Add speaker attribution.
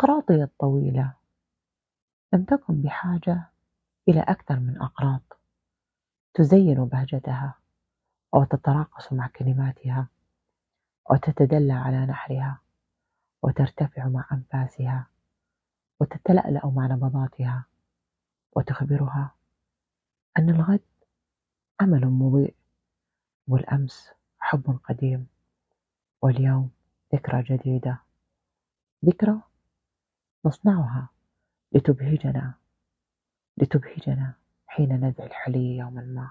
Speaker 1: أقراطي الطويلة. لم تكن بحاجة إلى أكثر من أقراط. تزين بهجتها وتتراقص مع كلماتها وتتدلى على نحرها وترتفع مع أنفاسها وتتلألأ مع نبضاتها وتخبرها أن الغد أمل مضيء والأمس حب قديم واليوم ذكرى جديدة. ذكرى نصنعها لتبهجنا لتبهجنا حين نزع الحلي يوما ما.